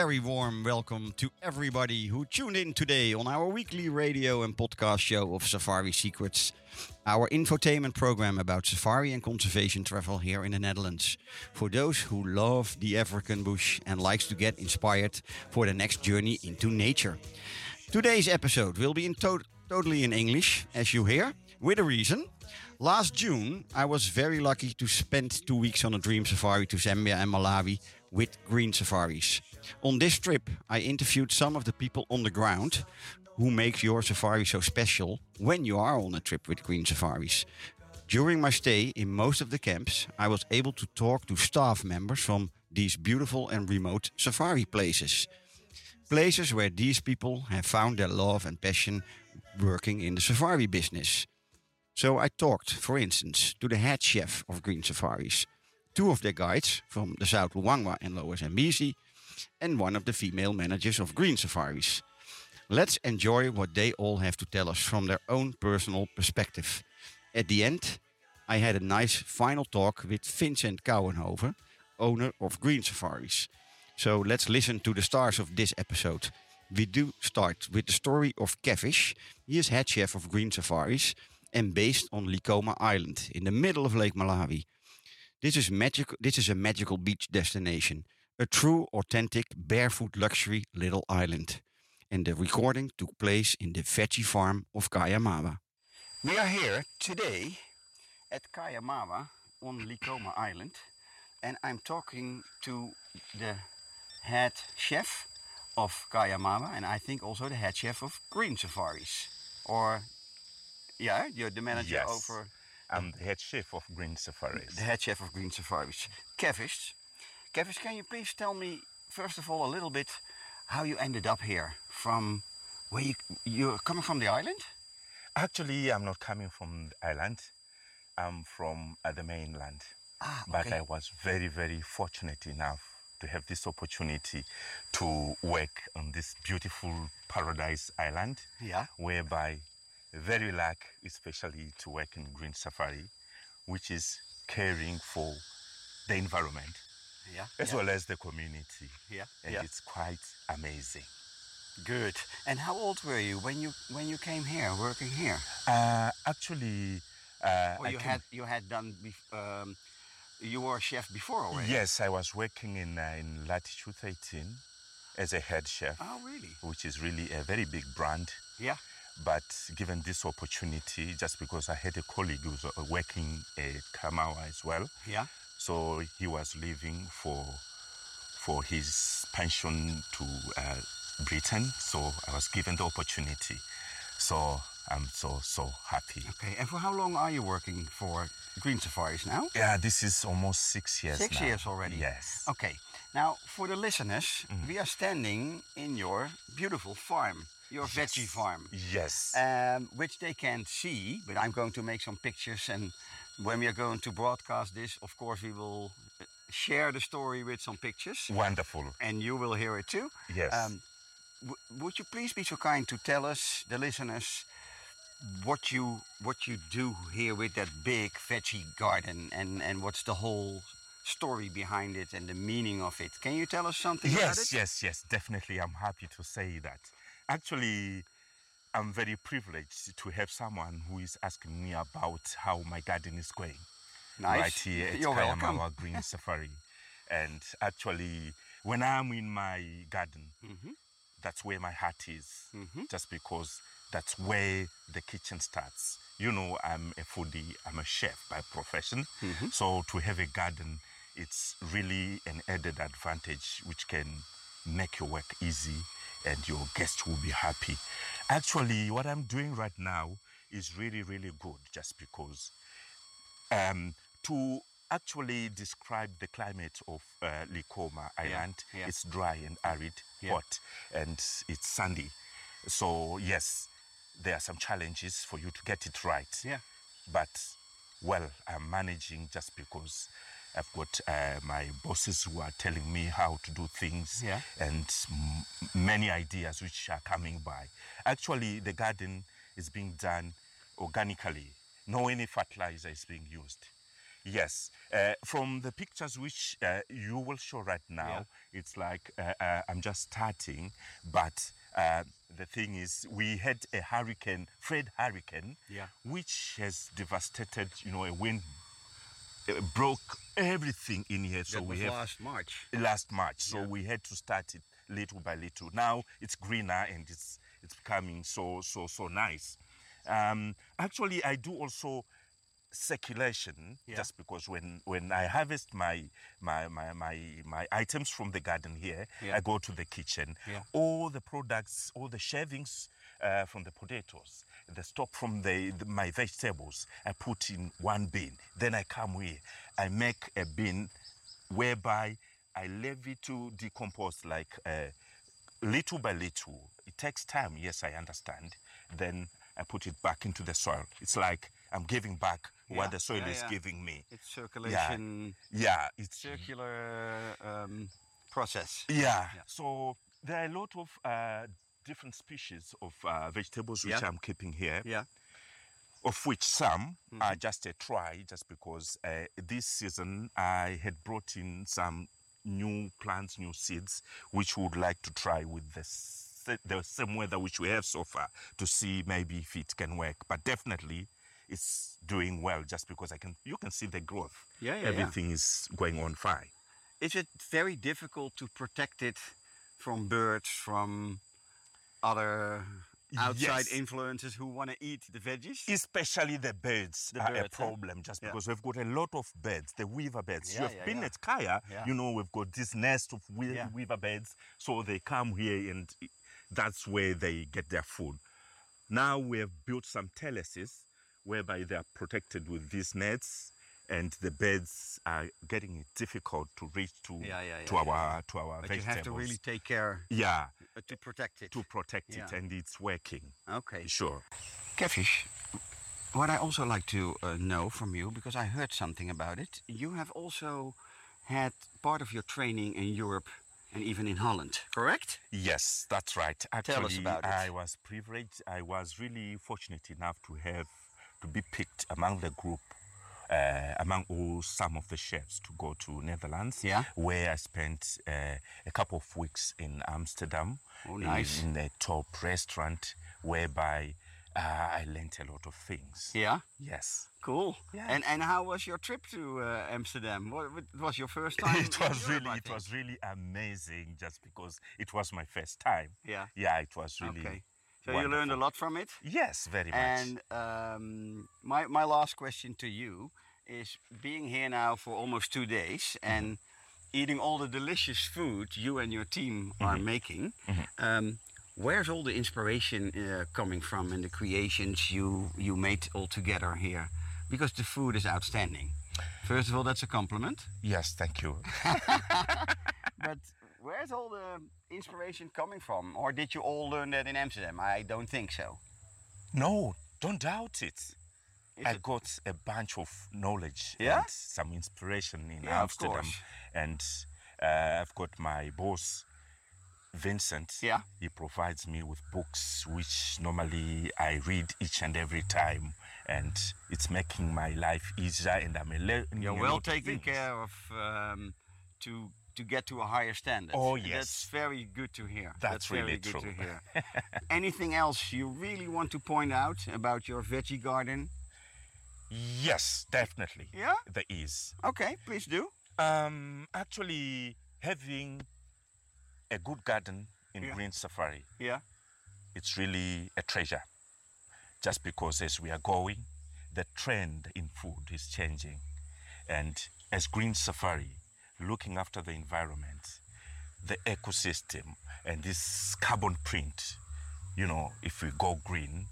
Very warm welcome to everybody who tuned in today on our weekly radio and podcast show of Safari Secrets, our infotainment program about safari and conservation travel here in the Netherlands. For those who love the African bush and likes to get inspired for the next journey into nature. Today's episode will be in to- totally in English, as you hear, with a reason. Last June, I was very lucky to spend two weeks on a dream safari to Zambia and Malawi with Green Safaris. On this trip, I interviewed some of the people on the ground who make your safari so special when you are on a trip with Green Safaris. During my stay in most of the camps, I was able to talk to staff members from these beautiful and remote safari places. Places where these people have found their love and passion working in the safari business. So I talked, for instance, to the head chef of Green Safaris, two of their guides from the South Luangwa and Lower Zambezi, and one of the female managers of Green Safaris. Let's enjoy what they all have to tell us from their own personal perspective. At the end, I had a nice final talk with Vincent Kouwenhoven, owner of Green Safaris. So let's listen to the stars of this episode. We do start with the story of Kevish. He is head chef of Green Safaris and based on Likoma Island in the middle of Lake Malawi. This is magic. This is a magical beach destination, a true, authentic, barefoot luxury little island. And the recording took place in the veggie farm of Kaya Mawa. We are here today at Kaya Mawa on Likoma Island, and I'm talking to the head chef of Kaya Mawa, and I think also the head chef of Green Safaris. Or, yeah, you're the manager Yes. over I'm the head chef of Green Safaris. the head chef of Green Safaris, Kevish. Kevish, can you please tell me, first of all, a little bit how you ended up here from where you, you're coming from the island? Actually, I'm not coming from the island. I'm from uh, the mainland. Ah, okay. But. I was very, very fortunate enough to have this opportunity to work on this beautiful paradise island, Yeah. whereby very lucky, especially to work in Green Safari, which is caring for the environment Yeah. as yeah, well as the community. Yeah. And yeah. it's quite amazing. Good. And how old were you when you when you came here, working here? Uh, actually, uh, I you came- had you had done bef- um, you were a chef before already? Yes, I was working in uh, in Latitude 13 as a head chef, Oh, really? which is really a very big brand. Yeah. But given this opportunity, just because I had a colleague who was uh, working at Kaya Mawa as well, Yeah. So he was leaving for for his pension to uh, Britain. So I was given the opportunity. So I'm so so happy. Okay. And for how long are you working for Green Safaris now? Yeah, this is almost six years. Six now. years already. Yes. Okay. Now, for the listeners, we are standing in your beautiful farm, your veggie farm, Yes. um, which they can't see, but I'm going to make some pictures. And when we are going to broadcast this, of course, we will uh, share the story with some pictures, Wonderful. and you will hear it too. Yes. Um, w- would you please be so kind to tell us, the listeners, what you what you do here with that big veggie garden, and and what's the whole story behind it and the meaning of it? Can you tell us something about Yes, yes, yes, definitely. I'm happy to say that. Actually, I'm very privileged to have someone who is asking me about how my garden is going. Nice. right here at You're welcome. Kaya Mawa Green Safari. And actually, when I'm in my garden, Mhm. that's where my heart is. Mhm. Just because that's where the kitchen starts. You know, I'm a foodie, I'm a chef by profession. Mhm. So to have a garden, it's really an added advantage which can make your work easy and your guests will be happy. Actually, what I'm doing right now is really, really good just because um, to actually describe the climate of uh, Likoma Island, yeah. it's dry and arid, Yeah. hot, and it's sandy. So, yes, there are some challenges for you to get it right. Yeah. But, well, I'm managing just because I've got uh, my bosses who are telling me how to do things Yeah. and m- many ideas which are coming by. Actually, the garden is being done organically. No any fertilizer is being used. Yes, uh, from the pictures which uh, you will show right now, it's like uh, uh, I'm just starting, but uh, the thing is, we had a hurricane, Fred hurricane, Yeah. which has devastated, you know, a wind broke everything in here. So that we have last March. last March. So Yeah. we had to start it little by little. Now it's greener and it's it's becoming so so so nice. Um, actually, I do also circulation Yeah. just because when when I harvest my my my my, my items from the garden here, Yeah. I go to the kitchen. Yeah. All the products, all the shavings uh, from the potatoes, the stock from the, the- my vegetables, I put in one bin. Then I come here, I make a bin whereby I leave it to decompose like uh, little by little. It takes time, yes, I understand. Then I put it back into the soil. It's like I'm giving back Yeah, what the soil yeah, is yeah. giving me. It's circulation, Yeah, it's circular um, process. Yeah. Yeah. So there are a lot of uh, different species of uh, vegetables which Yeah. I'm keeping here. Yeah. Of which some Mm-hmm. are just a try, just because uh, this season I had brought in some new plants, new seeds, which we would like to try with the, the same weather which we have so far to see maybe if it can work. But definitely it's doing well just because I can you can see the growth. Yeah, yeah, yeah. Everything is going on fine. Is it very difficult to protect it from birds, from other outside Yes. influences who want to eat the veggies? especially the birds The are birds, a huh? problem just Yeah. because we've got a lot of birds the weaver birds Yeah, you have yeah, been yeah. at kaya Yeah. you know we've got this nest of we- Yeah. weaver birds so they come here and that's where they get their food now we have built some terraces whereby they are protected with these nets and the birds are getting it difficult to reach to Yeah, yeah, to yeah, our to our but you have to really take care yeah uh, to protect it. to protect it Yeah. and it's working Okay. sure Kevish, what I also like to uh, know from you, because I heard something about it, you have also had part of your training in Europe and even in Holland, correct? Yes, that's right. Actually, Tell us about it. I was privileged. I was really fortunate enough to have to be picked among the group, uh, among all some of the chefs, to go to Netherlands. Yeah. Where I spent uh, a couple of weeks in Amsterdam. Oh, nice. In, in a top restaurant, whereby uh, I learnt a lot of things. Yeah. Yes. Cool. Yeah. And and how was your trip to uh, Amsterdam? What, what was your first time? it was Europe, really, it was really amazing, just because it was my first time. Yeah. Yeah, it was really. okay. So you learned a lot from it. Yes, very much. And um, my my last question to you is: being here now for almost two days Mm-hmm. and eating all the delicious food you and your team are Mm-hmm. making, um, where's all the inspiration uh, coming from and the creations you you made all together here? Because the food is outstanding. First of all, that's a compliment. yes, thank you. But where's all the inspiration coming from? Or did you all learn that in Amsterdam? I don't think so. No, don't doubt it. I got a bunch of knowledge Yeah? and some inspiration in Yeah, Amsterdam. And uh, I've got my boss, Vincent. Yeah. He provides me with books which normally I read each and every time. And it's making my life easier and I'm learning. You're well taken things. care of um, to to get to a higher standard. Oh, yes, That's very good to hear. That's very really good true. to hear. Anything else you really want to point out about your veggie garden? Yes, definitely. Yeah? There is. Okay, please do. Um, actually, having a good garden in Yeah. Green Safari, Yeah. it's really a treasure. Just because as we are going, the trend in food is changing. And as Green Safari, looking after the environment, the ecosystem, and this carbon print, you know, if we go green,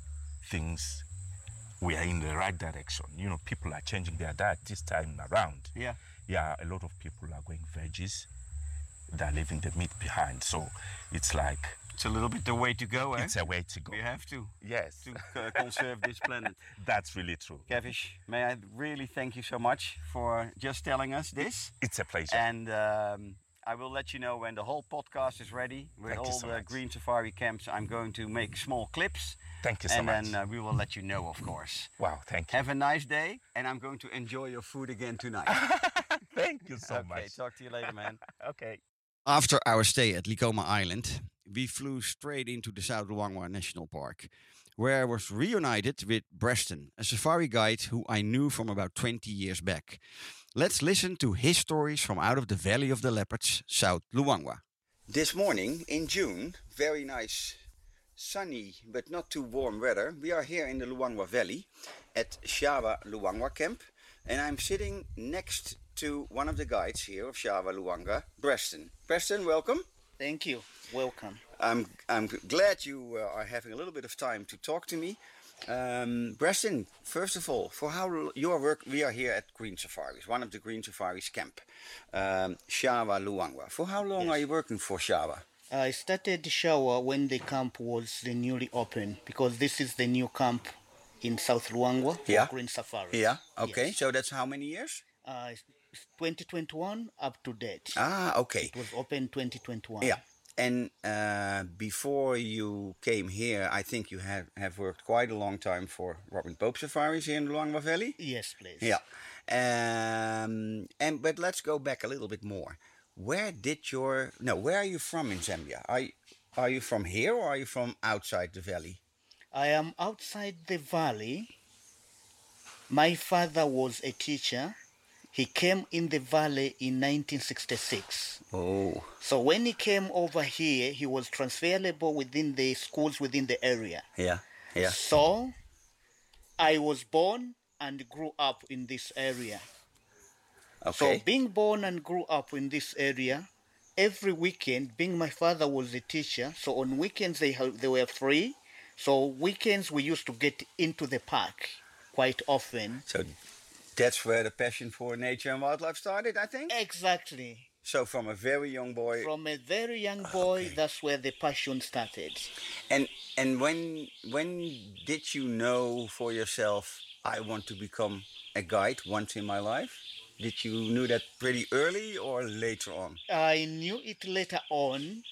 things, we are in the right direction. You know, people are changing their diet this time around. Yeah. Yeah, a lot of people are going veggies. They're leaving the meat behind. So it's like, It's a little bit the way to go, eh? it's a way to go. we have to Yes, to uh, conserve this planet. that's really true. Kevish, may I really thank you so much for just telling us this. It's a pleasure. And um, I will let you know when the whole podcast is ready with all so the much. green safari camps. I'm going to make small clips, Thank you so and much. And then uh, we will let you know, of course. wow, thank you. Have a nice day, and I'm going to enjoy your food again tonight. Thank you so okay, much. talk to you later, man. Okay. After our stay at Likoma Island, we flew straight into the South Luangwa National Park, where I was reunited with Preston, a safari guide who I knew from about 20 years back. Let's listen to his stories from out of the Valley of the Leopards, South Luangwa. This morning in June, very nice sunny but not too warm weather, we are here in the Luangwa Valley at Shawa Luangwa Camp, and I'm sitting next to one of the guides here of Shawa Luangwa, Preston. Preston, welcome. Thank you. Welcome. I'm I'm glad you uh, are having a little bit of time to talk to me. Um, Preston, first of all, for how your work, we are here at Green Safaris, one of the Green Safaris camp, um, Shawa Luangwa. For how long are you working for Shawa? I started the Shawa when the camp was newly open because this is the new camp in South Luangwa Yeah. Green Safari. Yeah. Okay. Yes. So that's how many years? Uh, 2021 up to date. Ah, okay. It was open 2021. Yeah. And uh, before you came here, I think you have, have worked quite a long time for Robin Pope Safaris here in the Luangwa Valley. Yes, please. Yeah. Um, and but let's go back a little bit more. Where did your no? Where are you from in Zambia? Are you, are you from here or are you from outside the valley? I am outside the valley. My father was a teacher. He came in the valley in 1966. Oh, So when he came over here, he was transferable within the schools within the area. yeah, yeah. So I was born and grew up in this area. Okay. So being born and grew up in this area, every weekend, being my father was a teacher, so on weekends they ha- they were free. So weekends we used to get into the park quite often. So that's where the passion for nature and wildlife started, I think. Exactly. So from a very young boy, From a very young boy, Okay. that's where the passion started. and and when when did you know for yourself I want to become a guide once in my life? Did you knew that pretty early or later on? I knew it later on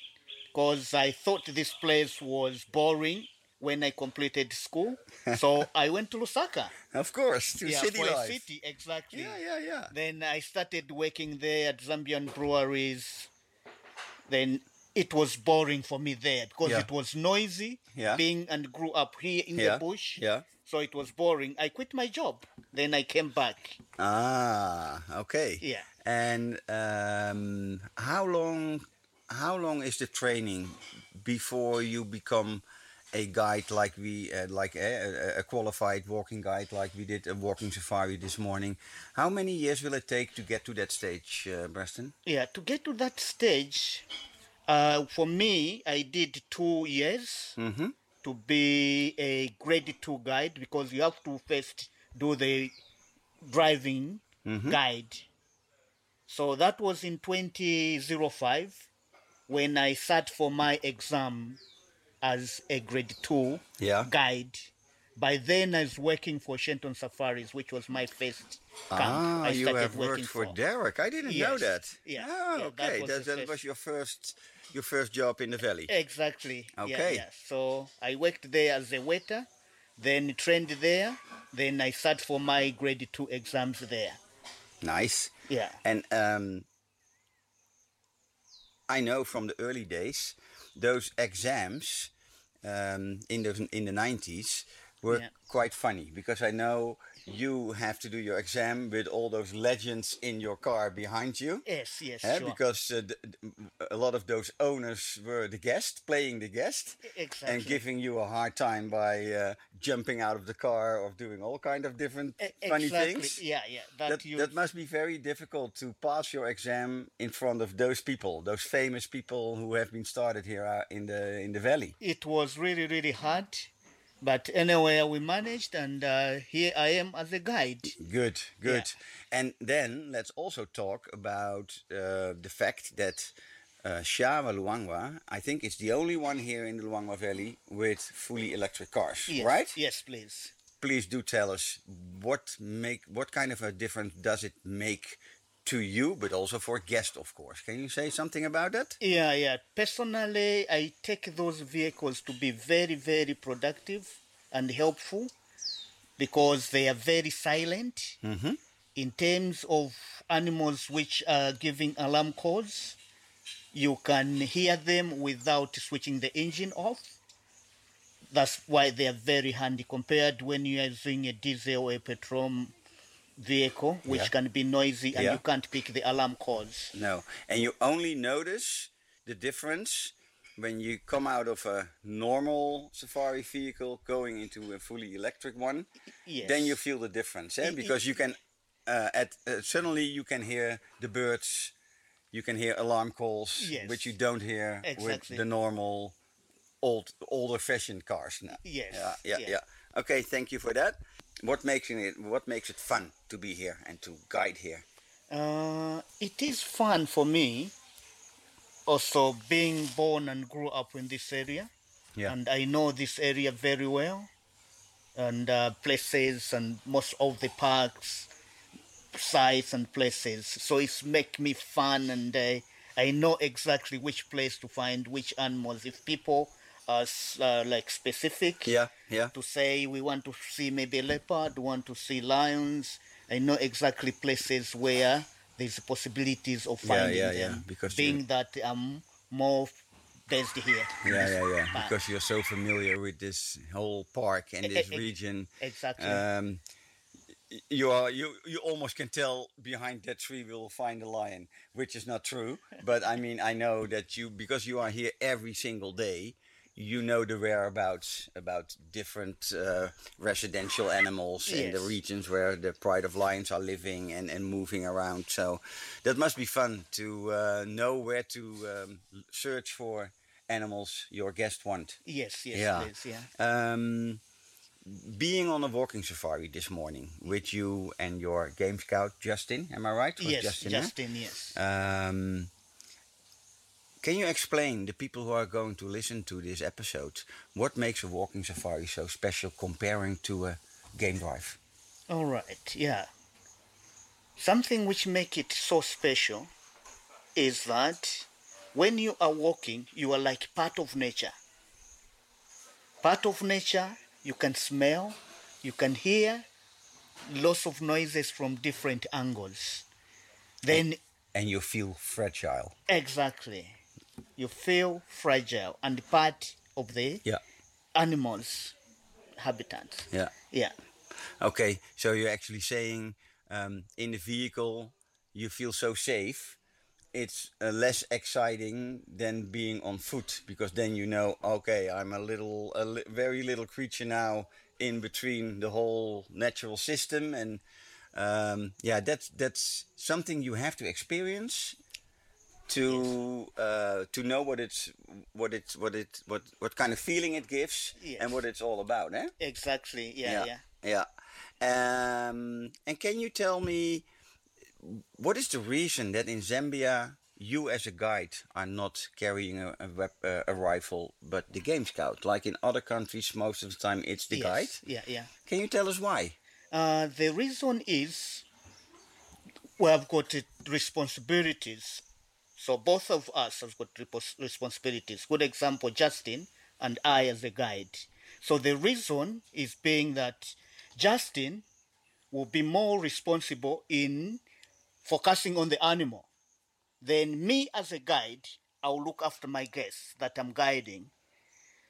because I thought this place was boring when I completed school. so I went to Lusaka. Of course, to yeah, city for life. a city, exactly. Yeah, yeah, yeah. Then I started working there at Zambian breweries. Then it was boring for me there because Yeah. it was noisy. Yeah. Being and grew up here in Yeah, the bush. yeah. So it was boring. I quit my job. Then I came back. Ah, okay. Yeah. And um, how long? How long is the training before you become a guide like we, uh, like a, a qualified walking guide like we did a walking safari this morning? How many years will it take to get to that stage, uh, Preston? Yeah, to get to that stage, uh, for me, I did two years Mm-hmm. To be a grade two guide because you have to first do the driving guide. So that was in 2005 when I sat for my exam as a grade two Yeah. guide. By then, I was working for Shenton Safaris, which was my first camp. Ah, I you started have worked working for Derek. I didn't know that. Yeah. Ah, Yeah, that okay. was that, that first- was your first, your first job in the valley. Exactly. Yeah, Okay. Yeah, So I worked there as a waiter, then trained there, then I sat for my grade two exams there. Nice. Yeah. And um, I know from the early days, those exams um, in the in the nineties were Yeah. quite funny because I know you have to do your exam with all those legends in your car behind you. Yes, yes, eh, sure. Because uh, a lot of those owners were the guest, playing the guest, exactly. and giving you a hard time by uh, jumping out of the car or doing all kind of different E- funny exactly. things. Yeah, yeah. That, that must be very difficult to pass your exam in front of those people, those famous people who have been started here uh, in the in the valley. it was really, really hard. But anyway, we managed, and uh, here I am as a guide. Good, good. And then let's also talk about uh, the fact that uh, Shawa Luangwa, I think it's the only one here in the Luangwa Valley with fully electric cars, Yes, right? Yes, please. Please do tell us what make what kind of a difference does it make to you, but also for guests, of course. Can you say something about that? Yeah, yeah. Personally, I take those vehicles to be very, very productive and helpful because they are very silent. Mm-hmm. In terms of animals which are giving alarm calls, you can hear them without switching the engine off. That's why they are very handy compared when you are using a diesel or a petrol vehicle, which Yeah. can be noisy and Yeah. you can't pick the alarm calls. No. And you only notice the difference when you come out of a normal safari vehicle going into a fully electric one. Yes. Then you feel the difference, eh? Because you can uh, at uh, suddenly you can hear the birds, you can hear alarm calls, Yes. which you don't hear Exactly. with the normal old older fashioned cars now. Yes, Yeah, yeah, yeah. yeah. Okay, thank you for that. What makes it what makes it fun to be here and to guide here? Uh, it is fun for me. Also, being born and grew up in this area, Yeah. and I know this area very well, and uh, places and most of the parks, sites and places. So it's make me fun, and uh, I know exactly which place to find which animals. If people are s- uh, like specific, Yeah, yeah. to say we want to see maybe leopard, want to see lions. I know exactly places where there's possibilities of finding yeah, yeah, them. because being you- that I'm more based here. Yeah, yeah, yeah. park. Because you're so familiar with this whole park and this e- region. exactly. Um, you are you you almost can tell behind that tree we'll find a lion, which is not true. But I mean, I know that you because you are here every single day. You know the whereabouts about different uh, residential animals in the regions where the pride of lions are living and, and moving around. So that must be fun to uh, know where to um, search for animals your guests want. yes, yes, yeah. yeah. Um, being on a walking safari this morning with you and your game scout Justin, am I right? Was Yes, Justin, Justin, eh? yes. Um, can you explain the people who are going to listen to this episode what makes a walking safari so special comparing to a game drive? All right, yeah. Something which make it so special is that when you are walking, you are like part of nature. Part of nature, you can smell, you can hear lots of noises from different angles. Then, And you feel fragile. exactly, you feel fragile and part of the Yeah. animals' habitat. Yeah. Yeah. Okay, so you're actually saying um, in the vehicle you feel so safe. It's uh, less exciting than being on foot because then you know, okay, I'm a little, a li- very little creature now in between the whole natural system, and um, yeah, that's that's something you have to experience to uh, to know what it's what it's what it what what kind of feeling it gives Yes. and what it's all about, eh? Exactly. Yeah. Yeah. Yeah. Um, and can you tell me what is the reason that in Zambia you as a guide are not carrying a, a, uh, a rifle but the game scout? Like in other countries, most of the time it's the Yes, guide. Yeah. Yeah. Can you tell us why? Uh, the reason is we have got responsibilities. So both of us have got responsibilities. Good example, Justin and I as a guide. So the reason is being that Justin will be more responsible in focusing on the animal. Then me as a guide, I'll look after my guests that I'm guiding.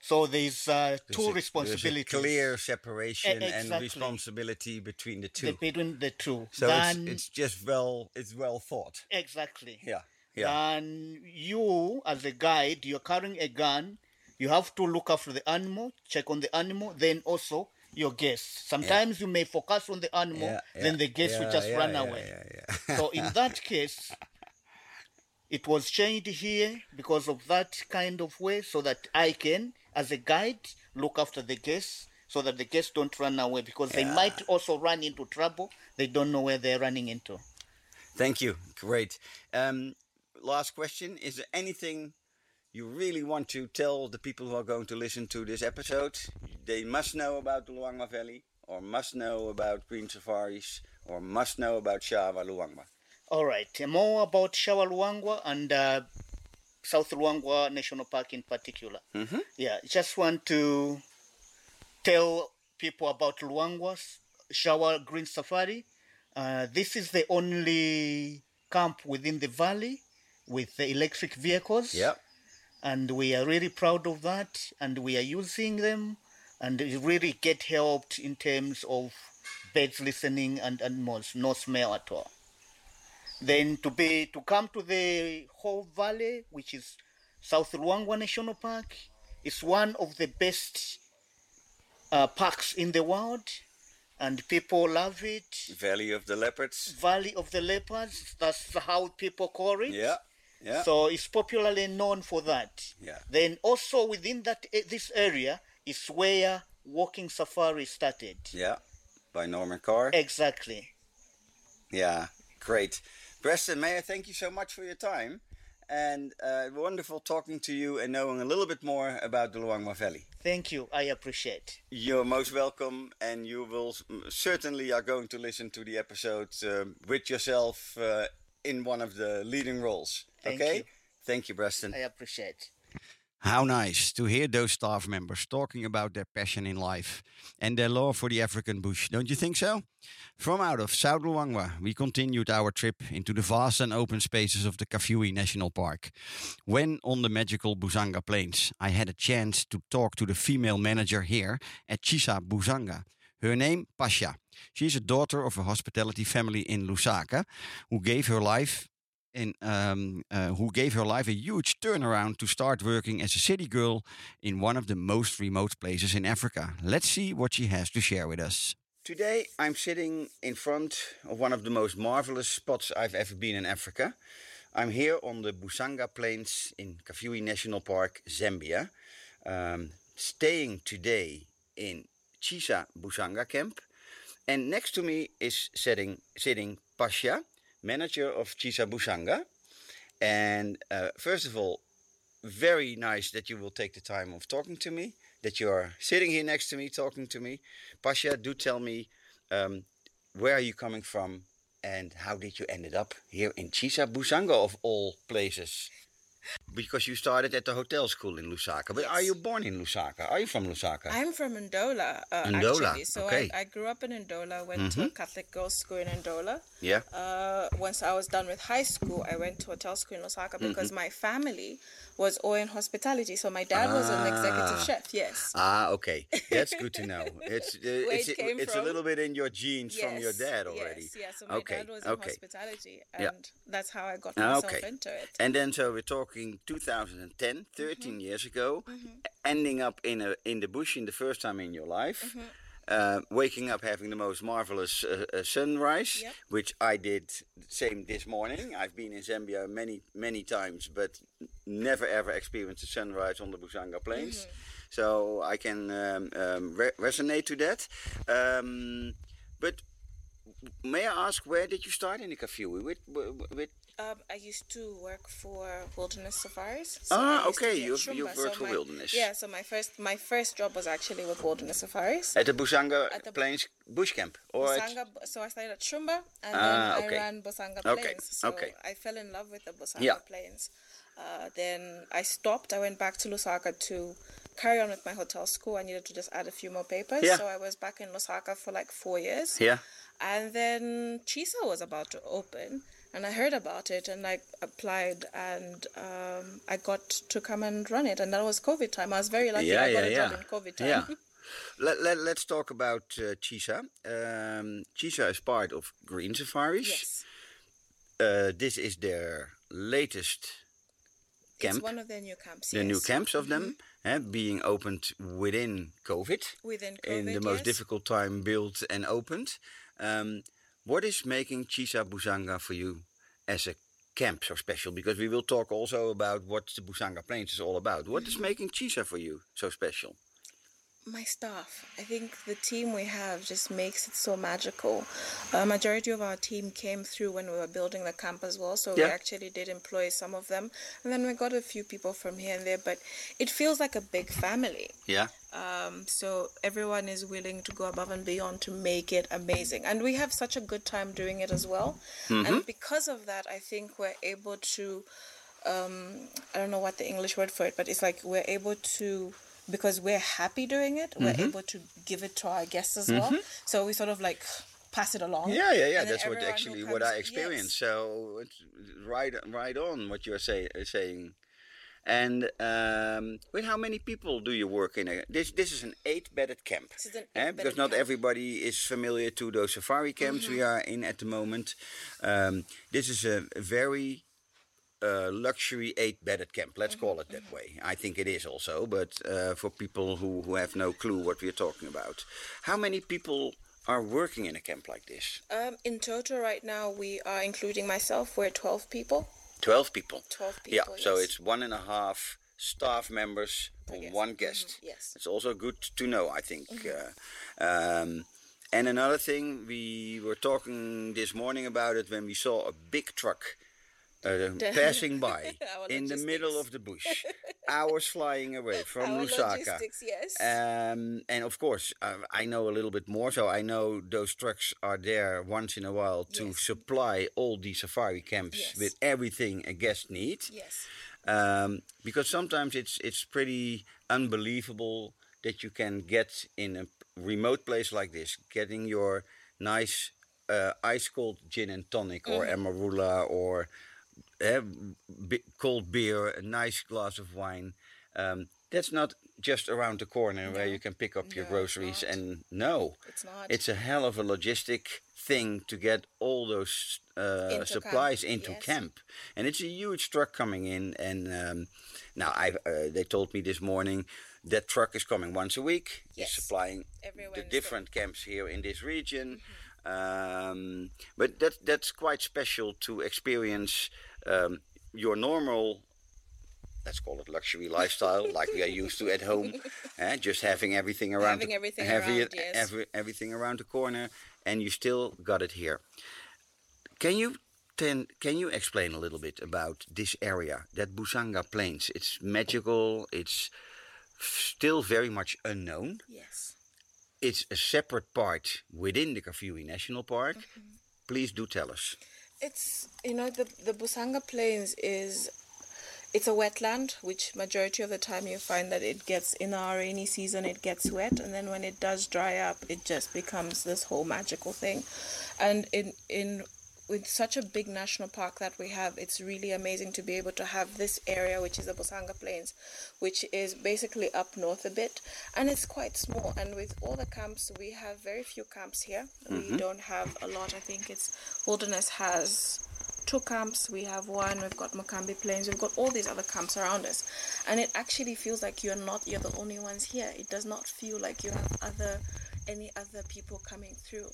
So there's uh, two There's a- responsibilities There's a clear separation E- and responsibility between the two. the- between the two. so Then- it's, it's just well it's well thought. exactly. Yeah. Yeah. And you, as a guide, you're carrying a gun. You have to look after the animal, check on the animal, then also your guests. Sometimes you may focus on the animal, Yeah, then yeah, the guest will just yeah, run yeah, away. yeah, yeah. so in that case, it was changed here because of that kind of way, so that I can, as a guide, look after the guests, so that the guests don't run away because they might also run into trouble. They don't know where they're running into. Thank you. Great. Um, last question: Is there anything you really want to tell the people who are going to listen to this episode? They must know about the Luangwa Valley, or must know about green safaris, or must know about Shawa Luangwa. All right, more about Shawa Luangwa and uh, South Luangwa National Park in particular. Mhm. Yeah, just want to tell people about Luangwa's Shawa Green Safari. Uh, this is the only camp within the valley with the electric vehicles. Yeah. And we are really proud of that, and we are using them, and really get helped in terms of birds listening and animals, no smell at all then to be to come to the whole valley which is south luangwa national park is one of the best uh, parks in the world and people love it Valley of the Leopards. valley of the leopards that's how people call it Yeah. Yeah. so it's popularly known for that Yeah. then also within that eh, this area is where walking safari started yeah. By Norman Carr. exactly Yeah, great. Preston, may I thank you so much for your time and uh, wonderful talking to you and knowing a little bit more about the Luangwa Valley. thank you i appreciate You're most welcome, and you will certainly are going to listen to the episode um, with yourself uh, in one of the leading roles. Thank okay? you. Thank you, Preston. i appreciate How nice to hear those staff members talking about their passion in life and their love for the African bush, don't you think so? From out of South Luangwa, we continued our trip into the vast and open spaces of the Kafue National Park. When on the magical Busanga Plains, I had a chance to talk to the female manager here at Chisa Busanga. Her name, Pasha. She is a daughter of a hospitality family in Lusaka who gave her life um, uh, who gave her life a huge turnaround to start working as a city girl in one of the most remote places in Africa. Let's see what she has to share with us. Today, I'm sitting in front of one of the most marvelous spots I've ever been in Africa. I'm here on the Busanga Plains in Kafue National Park, Zambia, um, staying today in Chisa Busanga Camp. And next to me is sitting, sitting Pasha, manager of Chisa Busanga. And uh, first of all, very nice that you will take the time of talking to me, that you are sitting here next to me talking to me. Pasha, do tell me um, where are you coming from and how did you ended up here in Chisa Busanga of all places? Because you started at the hotel school in Lusaka, but are you born in Lusaka? Are you from Lusaka? I'm from Ndola, uh, Ndola, actually. So okay. I, I grew up in Ndola, went to a Catholic girls' school in Ndola. yeah. Uh, once I was done with high school, I went to hotel school in Lusaka because my family was all in hospitality. So my dad was an executive Ah. chef, yes. Ah, okay. That's good to know. It's uh, it's, it it's a little bit in your genes from your dad already. Yes, yeah. So my okay. dad was in okay. hospitality, Yeah. and that's how I got Ah, myself okay. into it. And then so we're talking 2010, 13 Mm-hmm. years ago, ending up in a in the bush in the first time in your life. Mm-hmm. Uh, waking up having the most marvelous uh, uh, sunrise, Yep. which I did the same this morning. I've been in Zambia many many times, but never ever experienced a sunrise on the Busanga Plains. Mm-hmm. So I can um, um, re- resonate to that. Um, but may I ask, where did you start in the Kafue? With, with, Um, I used to work for Wilderness Safaris. Ah, used to okay, you've- Shumba, you've worked so for my- Wilderness. Yeah, so my first my first job was actually with Wilderness Safaris. At the Busanga At the- Plains Bush Camp? Or at- so I started at Shumba and Ah, then okay. I ran Busanga Okay, Plains. So okay. I fell in love with the Busanga Yeah. Plains. Uh, then I stopped. I went back to Lusaka to carry on with my hotel school. I needed to just add a few more papers. Yeah. So I was back in Lusaka for like four years. Yeah. And then Chisa was about to open. and I heard about it and I applied and um, I got to come and run it and that was COVID time. I was very lucky. Yeah, I got yeah, a job in COVID time. Yeah. Let, let, let's talk about uh, Chisa. Um, Chisa is part of Green Safaris. yes. Uh, this is their latest camp, It's one of their new camps. the new camps of them, eh, being opened within COVID, Within COVID, in the most yes. difficult time built and opened. Um, what is making Chisa Busanga for you as a camp so special? Because we will talk also about what the Busanga Plains is all about. What Mm-hmm. making Chisa for you so special? my staff. I think the team we have just makes it so magical. A majority of our team came through when we were building the camp as well, so we actually did employ some of them, and then we got a few people from here and there. But it feels like a big family. Yeah. Um, so everyone is willing to go above and beyond to make it amazing, and we have such a good time doing it as well. And because of that, I think we're able to. Um, I don't know what the English word for it, but it's like we're able to because we're happy doing it. We're able to give it to our guests as well. So we sort of like pass it along. Yeah, yeah, yeah. That's what actually what comes- I yes. experienced. So it's right, right on what you're say, saying. And um, with how many people do you work in a? This this is an eight-bedded camp. This is an eh? because not camp. Mm-hmm. everybody is familiar to those safari camps we are in at the moment. Um, this is a very uh, luxury eight-bedded camp. Let's call it that way. I think it is also, but uh, for people who, who have no clue what we're talking about, how many people are working in a camp like this? Um, in total, right now, we are including myself. We're twelve people. 12 people. 12 people. Yeah, people, so it's one and a half staff members for guest. one guest. yes. It's also good to know, I think. Uh, um, and another thing, we were talking this morning about it when we saw a big truck uh, passing by in the middle of the bush, hours flying away from Our Lusaka. yes. Um, and of course, uh, I know a little bit more, so I know those trucks are there once in a while to Yes. supply all the safari camps Yes. with everything a guest needs. yes. Um, because sometimes it's it's pretty unbelievable that you can get in a remote place like this, getting your nice uh, ice cold gin and tonic or amarula or uh, cold beer, a nice glass of wine. Um, that's not just around the corner where you can pick up your No, it's groceries and no, It's not. it's a hell of a logistic thing to get all those uh, supplies camp, into yes. camp, and it's a huge truck coming in. And um, now I, uh, they told me this morning that truck is coming once a week. Yes. It's supplying Every the different camps here in this region. Mm-hmm. Um, but that that's quite special to experience um, your normal let's call it luxury lifestyle, like we are used to at home. eh, just having everything around, Having the- everything having around, it- yes. every- everything around the corner, and you still got it here. Can you ten, can you explain a little bit about this area, that Busanga Plains? It's magical. It's still very much unknown. Yes. It's a separate part within the Kafue National Park. Mm-hmm. Please do tell us. It's you know the the Busanga Plains is it's a wetland which majority of the time you find that it gets in our rainy season it gets wet and then when it does dry up it just becomes this whole magical thing. And in in with such a big national park that we have it's really amazing to be able to have this area which is the Busanga Plains which is basically up north a bit and it's quite small and with all the camps we have very few camps here we mm-hmm. don't have a lot i think it's wilderness has two camps. We have one. We've got Mukambi Plains. We've got all these other camps around us, and it actually feels like you're not. You're the only ones here. It does not feel like you have other any other people coming through.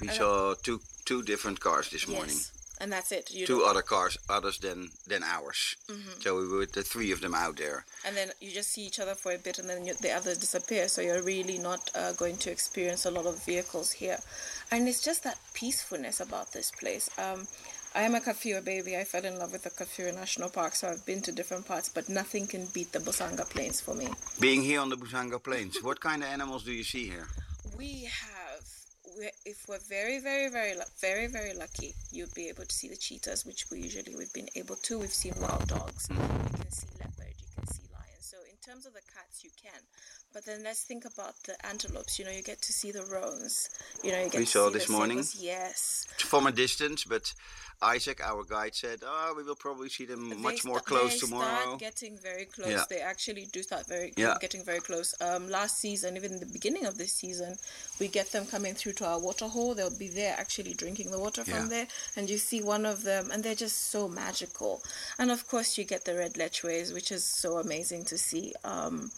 We And I- saw two two different cars this morning. Yes, and that's it. You two other cars others than than ours. Mm-hmm. So we were the three of them out there. and then you just see each other for a bit, and then you, the others disappear. So you're really not uh, going to experience a lot of vehicles here, and it's just that peacefulness about this place. Um, I am a Kafue baby. I fell in love with the Kafue National Park, so I've been to different parts, but nothing can beat the Busanga Plains for me. Being here on the Busanga Plains, what kind of animals do you see here? We have, if we're very, very, very, very, very lucky, you'd be able to see the cheetahs, which we usually we've been able to. We've seen wild dogs. Mm. You can see leopard. You can see lions. So in terms of the cats, you can, But then let's think about the antelopes. You know, you get to see the roans. You know, you get We to saw see this the morning. sables. Yes. From a distance, but Isaac, our guide, said, "Oh, we will probably see them They much more sta- close they tomorrow." start getting very close. Yeah. They actually do start very Yeah. getting very close. Um, last season, even in the beginning of this season, we get them coming through to our water hole. They'll be there actually drinking the water Yeah. from there, and you see one of them, and they're just so magical. And of course, you get the red lechwes, which is so amazing to see. Um,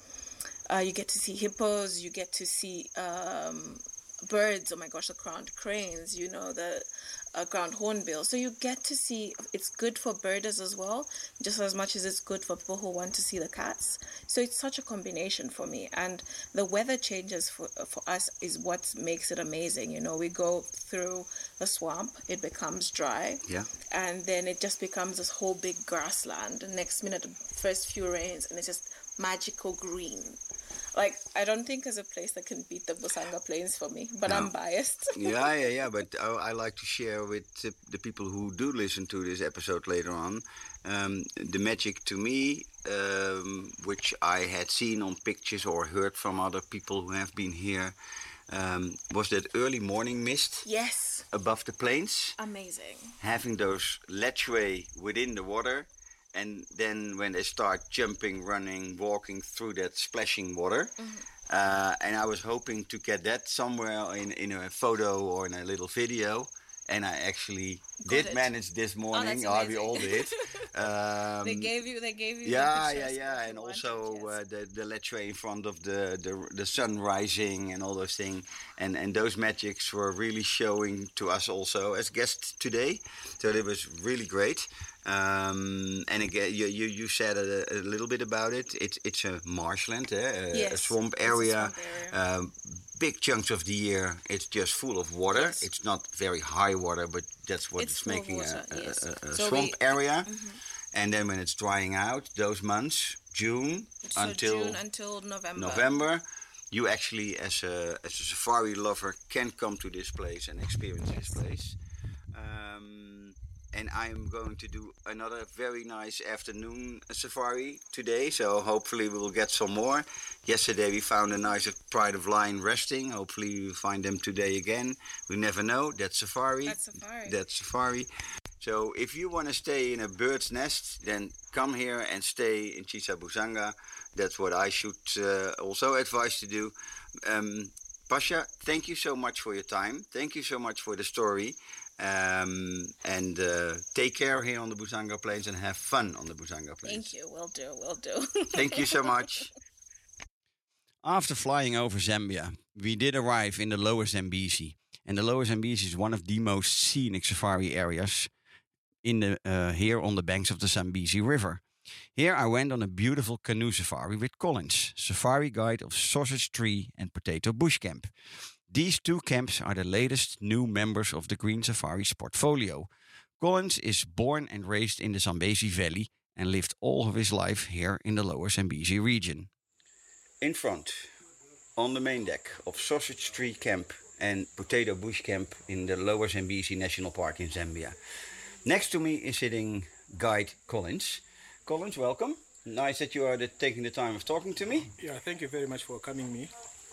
uh, you get to see hippos. You get to see um, birds. Oh my gosh, the crowned cranes. You know the uh, ground hornbill. So you get to see. It's good for birders as well, just as much as it's good for people who want to see the cats. So it's such a combination for me. And the weather changes for for us is what makes it amazing. You know, we go through a swamp. It becomes dry Yeah. and then it just becomes this whole big grassland. The next minute, the first few rains, and it's just magical green. Like I don't think there's a place that can beat the Busanga Plains for me, but I'm biased. yeah, yeah, yeah. But I, I like to share with the, the people who do listen to this episode later on um, the magic to me, um, which I had seen on pictures or heard from other people who have been here, um, was that early morning mist yes, above the plains, amazing. having those lechwe within the water. And then when they start jumping, running, walking through that splashing water, uh, and I was hoping to get that somewhere in, in a photo or in a little video. And I actually did it. manage this morning. that's oh, we all did. Um, they gave you, they gave you. yeah, yeah, yeah, and also yes. uh, the the lechwe in front of the, the the sun rising and all those things, and and those magics were really showing to us also as guests today. So it was really great. Um, and again, you, you you said a, a little bit about it. It's it's a marshland, eh? a, a swamp it's a area. swamp area. Um, big chunks of the year, it's just full of water. Yes. It's not very high water, but that's what It's it's, making water, a, a, yes. a, So swamp we- area. And then when it's drying out, those months, June So until June until November. November, you actually, as a as a safari lover, can come to this place and experience this place. Um, and I'm going to do another very nice afternoon safari today. So hopefully we will get some more. Yesterday we found a nice Pride of Lion resting. Hopefully we'll find them today again. We never know. That's safari. That's safari. That's safari. So if you want to stay in a bird's nest, then come here and stay in Chisa Busanga. That's what I should uh, also advise to do. Um, Pasha, thank you so much for your time. Thank you so much for the story. Um, and uh, take care here on the Busanga Plains and have fun on the Busanga Plains. Thank you. Will do. Will do. Thank you so much. After flying over Zambia, we did arrive in the Lower Zambezi. And the Lower Zambezi is one of the most scenic safari areas in the, uh, here on the banks of the Zambezi River. Here I went on a beautiful canoe safari with Collins, safari guide of Sausage Tree and Potato Bush Camp. These two camps are the latest new members of the Green Safari's portfolio. Collins is born and raised in the Zambezi Valley and lived all of his life here in the lower Zambezi region. In front, on the main deck of Sausage Tree Camp and Potato Bush Camp in the lower Zambezi National Park in Zambia. Next to me is sitting guide Collins. Collins, welcome. Nice that you are the, taking the time of talking to me. Yeah, thank you very much for coming me.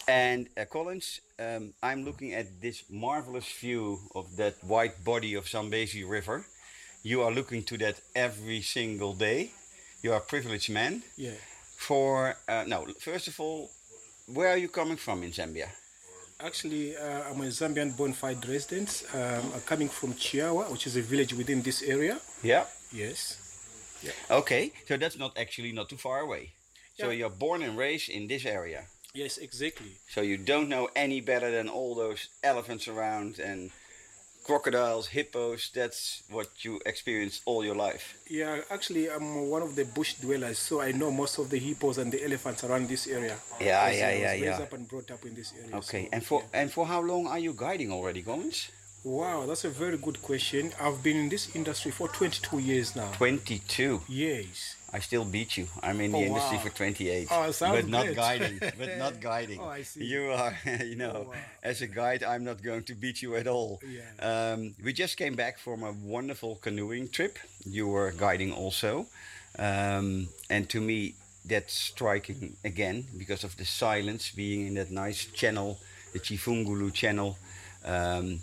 And uh, Collins, um, I'm looking at this marvelous view of that white body of Zambezi River. You are looking to that every single day. You are a privileged man. Yeah. For uh, no, first of all, where are you coming from in Zambia? Actually, uh, I'm a Zambian bona fide resident. Um, I'm coming from Chiawa, which is a village within this area. Yeah. Yes. Yeah. Okay, so that's not actually not too far away. So you're born and raised in this area. Yes, exactly. So you don't know any better than all those elephants around and crocodiles, hippos. That's what you experience all your life. Yeah, actually, I'm one of the bush dwellers, so I know most of the hippos and the elephants around this area. Yeah, yeah, I was yeah, raised yeah. up and brought up in this area. Okay, so, and for yeah. and for how long are you guiding already, Collins? Wow, that's a very good question. I've been in this industry for 22 years now. Twenty-two. Yes. I still beat you. I'm in the Oh, industry wow. for 28. Oh, but not guiding. But not guiding. Oh, I see. You are, you know, Oh, wow. as a guide, I'm not going to beat you at all. Yeah. Um, we just came back from a wonderful canoeing trip. You were guiding also. Um, and to me, that's striking again because of the silence being in that nice channel, the Chifungulu channel. Um,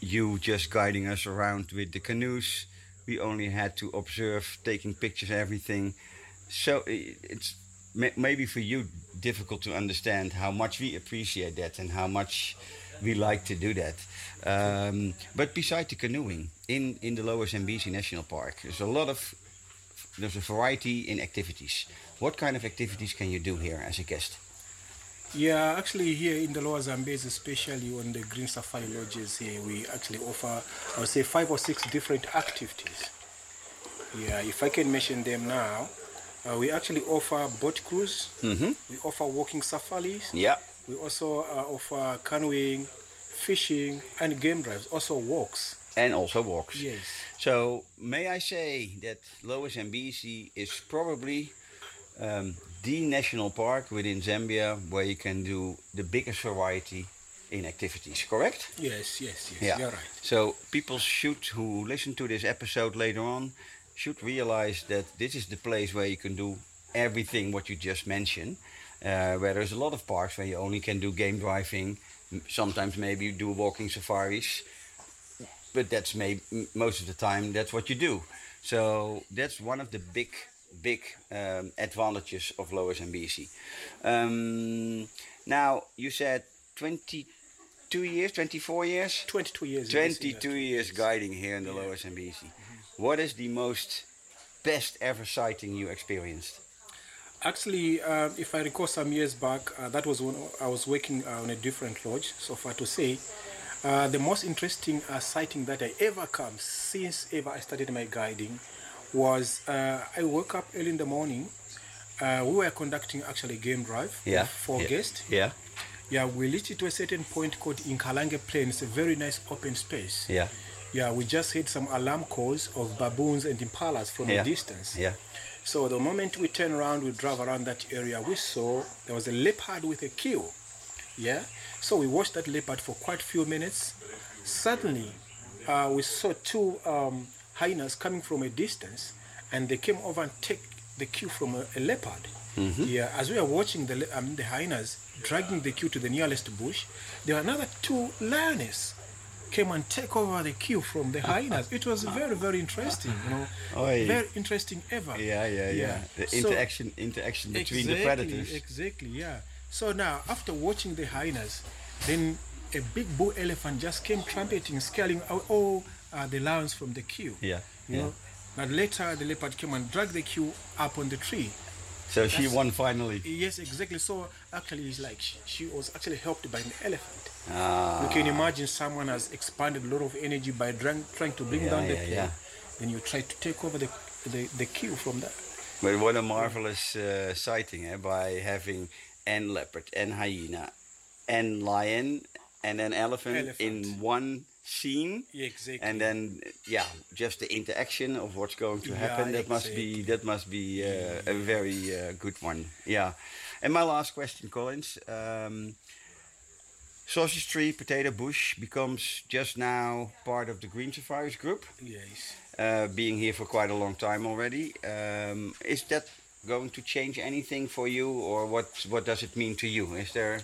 you just guiding us around with the canoes. We only had to observe, taking pictures, everything. So it's maybe for you difficult to understand how much we appreciate that and how much we like to do that. Um, but beside the canoeing in in the Lower Zambezi National Park, there's a lot of there's a variety in activities. What kind of activities can you do here as a guest? Yeah, actually here in the Lower Zambezi, especially on the Green Safari Lodges here, we actually offer, I would say, five or six different activities. Yeah, if I can mention them now, uh, we actually offer boat cruise, Mm-hmm. we offer walking safaris, Yeah. we also uh, offer canoeing, fishing, and game drives, also walks. And also walks. Yes. So may I say that Lower Zambezi is probably um, the national park within Zambia where you can do the biggest variety in activities, correct? Yes, yes, yes, Yeah. you're right. So people should who listen to this episode later on should realize that this is the place where you can do everything what you just mentioned. Uh, where there's a lot of parks where you only can do game driving, sometimes maybe you do walking safaris, but that's maybe most of the time that's what you do. So that's one of the big, big um, advantages of Lower Zambezi. Um, now you said 22 years, 24 years. 22 years. in this 22 industry. years guiding here in the Lower Zambezi. What is the most best ever sighting you experienced? Actually, uh, if I recall some years back, uh, that was when I was working uh, on a different lodge, so far to say. Uh, the most interesting uh, sighting that I ever come since ever I started my guiding was uh, I woke up early in the morning. Uh, we were conducting actually a game drive Yeah. for yeah. guests. Yeah. Yeah, we reached to a certain point called Inkalange Plain. It's a very nice open space. Yeah. Yeah, we just heard some alarm calls of baboons and impalas from Yeah. a distance. Yeah. So the moment we turned around, we drove around that area, we saw there was a leopard with a kill. Yeah. So we watched that leopard for quite a few minutes. Suddenly, uh, we saw two um, hyenas coming from a distance, and they came over and take the queue from a, a leopard. Yeah. As we are watching the um, the hyenas dragging the queue to the nearest bush, there were another two lioness came and take over the queue from the hyenas. It was very, very interesting, you know. Very interesting ever. Yeah. Yeah. Yeah. The So- interaction interaction between the Exactly, predators. Exactly, yeah. So now, after watching the hyenas, then a big bull elephant just came trumpeting, scaling out all uh, the lions from the queue. Yeah. You Yeah. know. But later, the leopard came and dragged the queue up on the tree. So she won finally. Yes, exactly. So actually, it's like she, she was actually helped by an elephant. Ah. You can imagine someone has expanded a lot of energy by drang, trying to bring Yeah, down the yeah, plane. yeah. Then you try to take over the the, the queue from that. But what a marvelous uh, sighting eh? by having an leopard and hyena and lion and an elephant, in one scene. Exactly. And then, yeah, just the interaction of what's going to Yeah, happen. that must be that must be uh, a very uh, good one. Yeah. And my last question, Collins. Um, Sausage Tree Potato Bush becomes just now part of the Green Safaris group Yes. uh, being here for quite a long time already. Um, is that going to change anything for you, or what? What does it mean to you? Is there?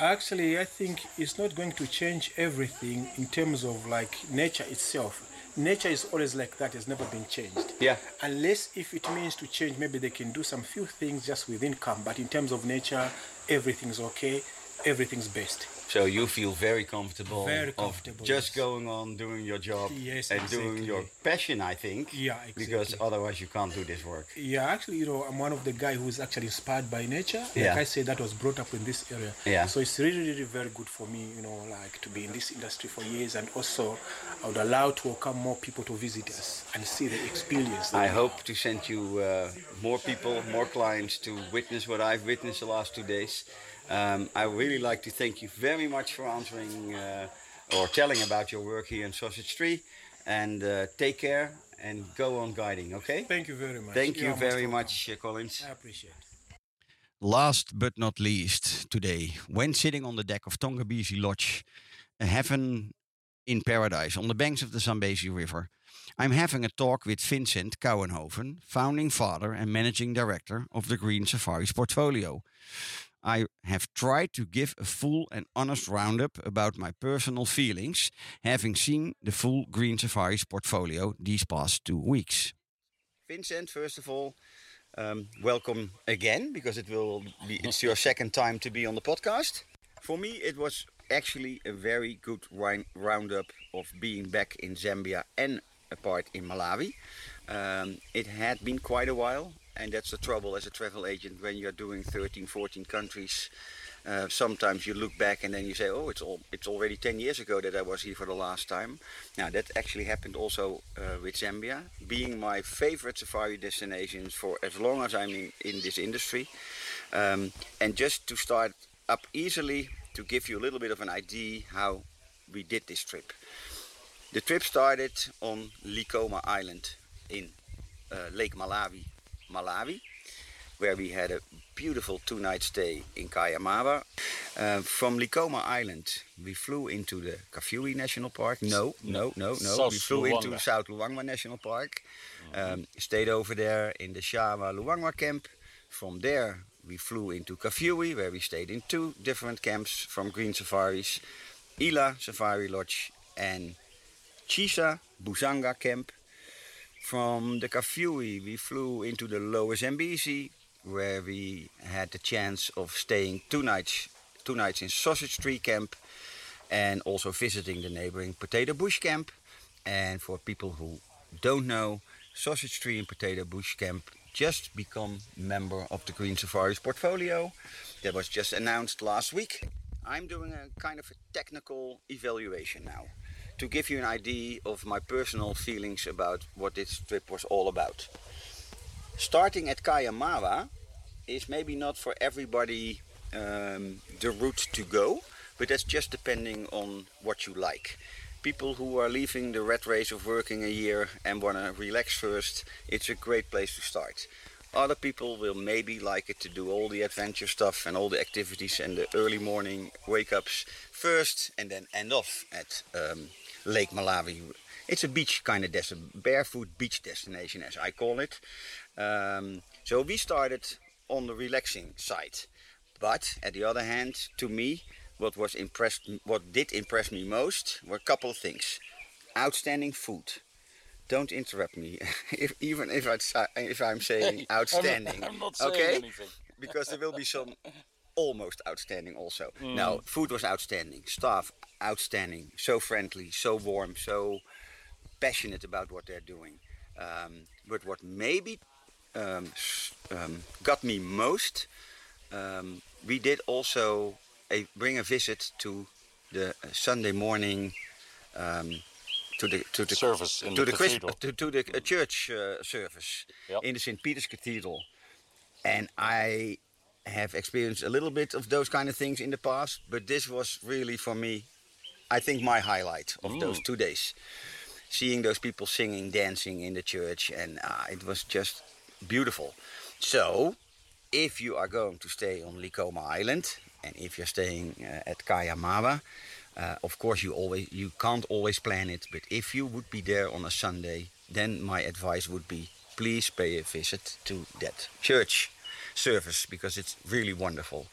Actually, I think it's not going to change everything in terms of like nature itself. Nature is always like that; it's never been changed. Yeah. Unless if it means to change, maybe they can do some few things just within camp. But in terms of nature, everything's okay. Everything's best. So you feel very comfortable, Very of comfortable, just yes. going on doing your job Yes, and doing your passion. I think. Yeah, Because otherwise you can't do this work. Yeah, actually, you know, I'm one of the guy who's actually inspired by nature. Like Yeah. I say, that was brought up in this area. Yeah. So it's really, really very good for me, you know, like to be in this industry for years, and also I would allow to welcome more people to visit us and see the experience. I hope to send you uh, more people, more clients to witness what I've witnessed the last two days. Um, I really like to thank you very much for answering uh, or telling about your work here in Sausage Tree. And uh, take care and go on guiding, okay? Thank you very much. Thank You you very much, uh, Collins. I appreciate it. Last but not least, today, when sitting on the deck of Tongabezi Lodge, a heaven in paradise on the banks of the Zambezi River, I'm having a talk with Vincent Kouwenhoven, founding father and managing director of the Green Safaris portfolio. I have tried to give a full and honest roundup about my personal feelings, having seen the full Green Safaris portfolio these past two weeks. Vincent, first of all, um, welcome again because it will be it's your second time to be on the podcast. For me, it was actually a very good roundup of being back in Zambia and a part in Malawi. Um, it had been quite a while, and that's the trouble as a travel agent when you're doing 13, 14 countries. Uh, sometimes you look back and then you say, "Oh, it's all it's already 10 years ago that I was here for the last time." Now that actually happened also uh, with Zambia, being my favorite safari destinations for as long as I'm in, in this industry. Um, and just to start up easily, to give you a little bit of an idea how we did this trip. The trip started on Likoma Island in uh, Lake Malawi, Malawi, where we had a beautiful two-night stay in Kaya Mawa. Uh, from Likoma Island, we flew into the Kafue National Park. No, no, no, no. South we flew into South Luangwa National Park. Um, stayed over there in the Shawa Luangwa camp. From there, we flew into Kafue, where we stayed in two different camps from Green Safaris. Ila Safari Lodge and Chisa Busanga camp. From the Kafue, we flew into the Lower Zambezi, where we had the chance of staying two nights, two nights in Sausage Tree camp, and also visiting the neighboring Potato Bush camp. And for people who don't know, Sausage Tree and Potato Bush camp just become member of the Green Safaris portfolio. That was just announced last week. I'm doing a kind of a technical evaluation now to give you an idea of my personal feelings about what this trip was all about. Starting at Kaya Mawa is maybe not for everybody um, the route to go, but that's just depending on what you like. People who are leaving the rat race of working a year and want to relax first, it's a great place to start. Other people will maybe like it to do all the adventure stuff and all the activities and the early morning wake ups first and then end off at um, Lake Malawi. It's a beach kind of destination, barefoot beach destination as I call it. Um, so we started on the relaxing side. But at the other hand, to me, what was impressed, what did impress me most were a couple of things. Outstanding food. Don't interrupt me, if, even if, I, if I'm saying outstanding. I'm not saying okay? anything. because there will be some almost outstanding also. now food was outstanding. Staff outstanding. So friendly, so warm, so passionate about what they're doing. Um, but what maybe um, um, got me most, um, we did also a, bring a visit to the uh, Sunday morning. Um, to the to the Service in to the the, Chris- cathedral. to, to the uh, church uh, service Yep. in the St. Peter's Cathedral, and I have experienced a little bit of those kind of things in the past, but this was really for me, I think, my highlight of those two days. Seeing those people singing, dancing in the church, and uh, it was just beautiful. So, if you are going to stay on Likoma Island, and if you're staying uh, at Kaya Mawa, uh, of course you always you can't always plan it, but if you would be there on a Sunday, then my advice would be please pay a visit to that church service because it's really wonderful.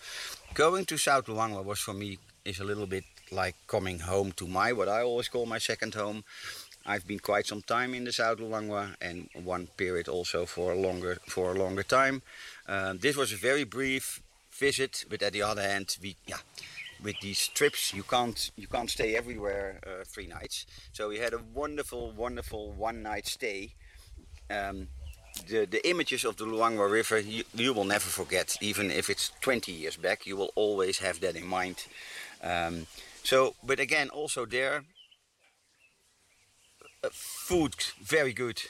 Going to South Luangwa was for me is a little bit like coming home to my what I always call my second home. I've been quite some time in the South Luangwa and one period also for a longer for a longer time. Um, this was a very brief visit, but at the other hand, we yeah, with these trips you can't you can't stay everywhere uh, three nights. So we had a wonderful, wonderful one night stay. Um, the, the images of the Luangwa River you, you will never forget, even if it's 20 years back. You will always have that in mind. Um, so, but again, also there, uh, food very good,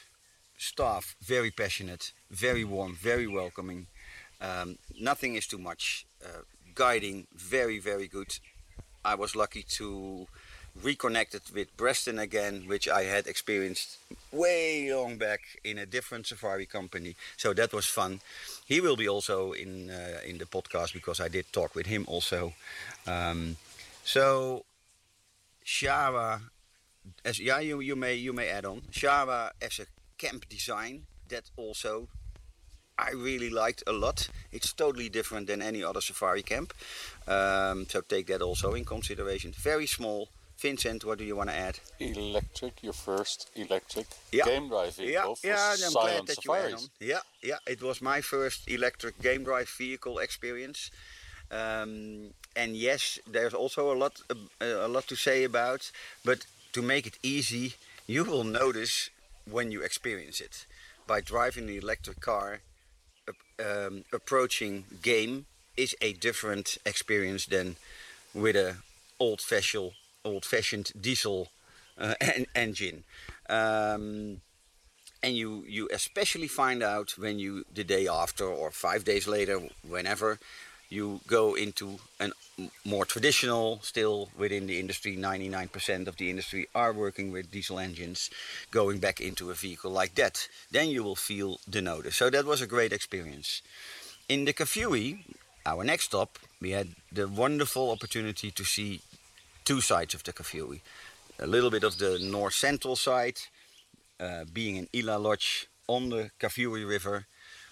staff very passionate, very warm, very welcoming. Um, nothing is too much. Uh, guiding very very good. I was lucky to reconnected with Preston again, which I had experienced way long back in a different safari company. So that was fun. He will be also in uh, in the podcast because I did talk with him also. Um, so Shawa as yeah, you you may you may add on Shawa as a camp design that also I really liked a lot. It's totally different than any other safari camp, um, so take that also in consideration. Very small. Vincent, what do you want to add? Electric, your first electric Yeah. game drive vehicle Yeah, yeah, and I'm glad silent that you add safaris. on. Yeah, yeah, it was my first electric game drive vehicle experience. Um, and yes, there's also a lot, a, a lot to say about. But to make it easy, you will notice when you experience it by driving the electric car. Um, approaching game is a different experience than with a old-fashioned, old-fashioned diesel uh, en- engine. Um, and you you especially find out when you the day after or five days later whenever you go into a more traditional still within the industry 99% of the industry are working with diesel engines going back into a vehicle like that then you will feel the notice so that was a great experience in the Kafue our next stop we had the wonderful opportunity to see two sides of the Kafue a little bit of the north central side uh, being in Ila Lodge on the Kafue River,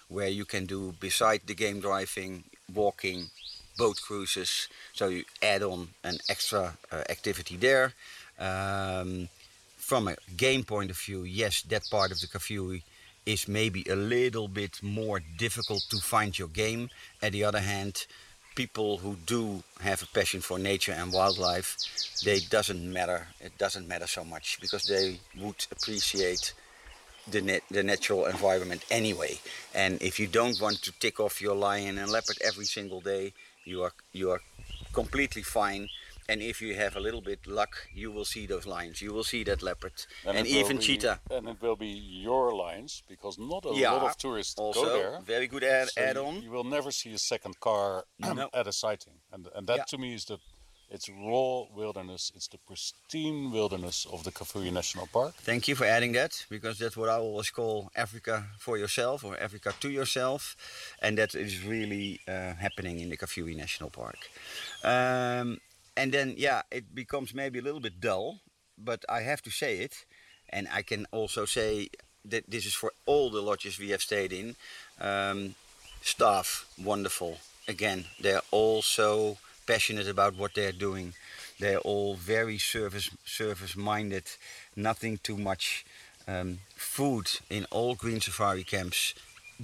where you can do beside the game driving, walking, boat cruises. So you add on an extra uh, activity there. Um, from a game point of view, yes, that part of the Kafue is maybe a little bit more difficult to find your game. At the other hand, people who do have a passion for nature and wildlife, they doesn't matter. It doesn't matter so much because they would appreciate the net, the natural environment anyway. And if you don't want to tick off your lion and leopard every single day, you are you are completely fine. And if you have a little bit luck, you will see those lions. You will see that leopard, and, will even be- cheetah. And it will be your lines because not a Yeah, lot of tourists also go there. very good add, so add on. You will never see a second car No. at a sighting, and and that Yeah. to me is the it's raw wilderness. It's the pristine wilderness of the Kafue National Park. Thank you for adding that because that's what I always call Africa for yourself or Africa to yourself, and that is really uh, happening in the Kafue National Park. Um, and then, yeah, it becomes maybe a little bit dull, but I have to say it, and I can also say that this is for all the lodges we have stayed in. Um, staff, wonderful. Again, they're all so passionate about what they're doing. They're all very service service minded. Nothing too much. Um, food in all green safari camps,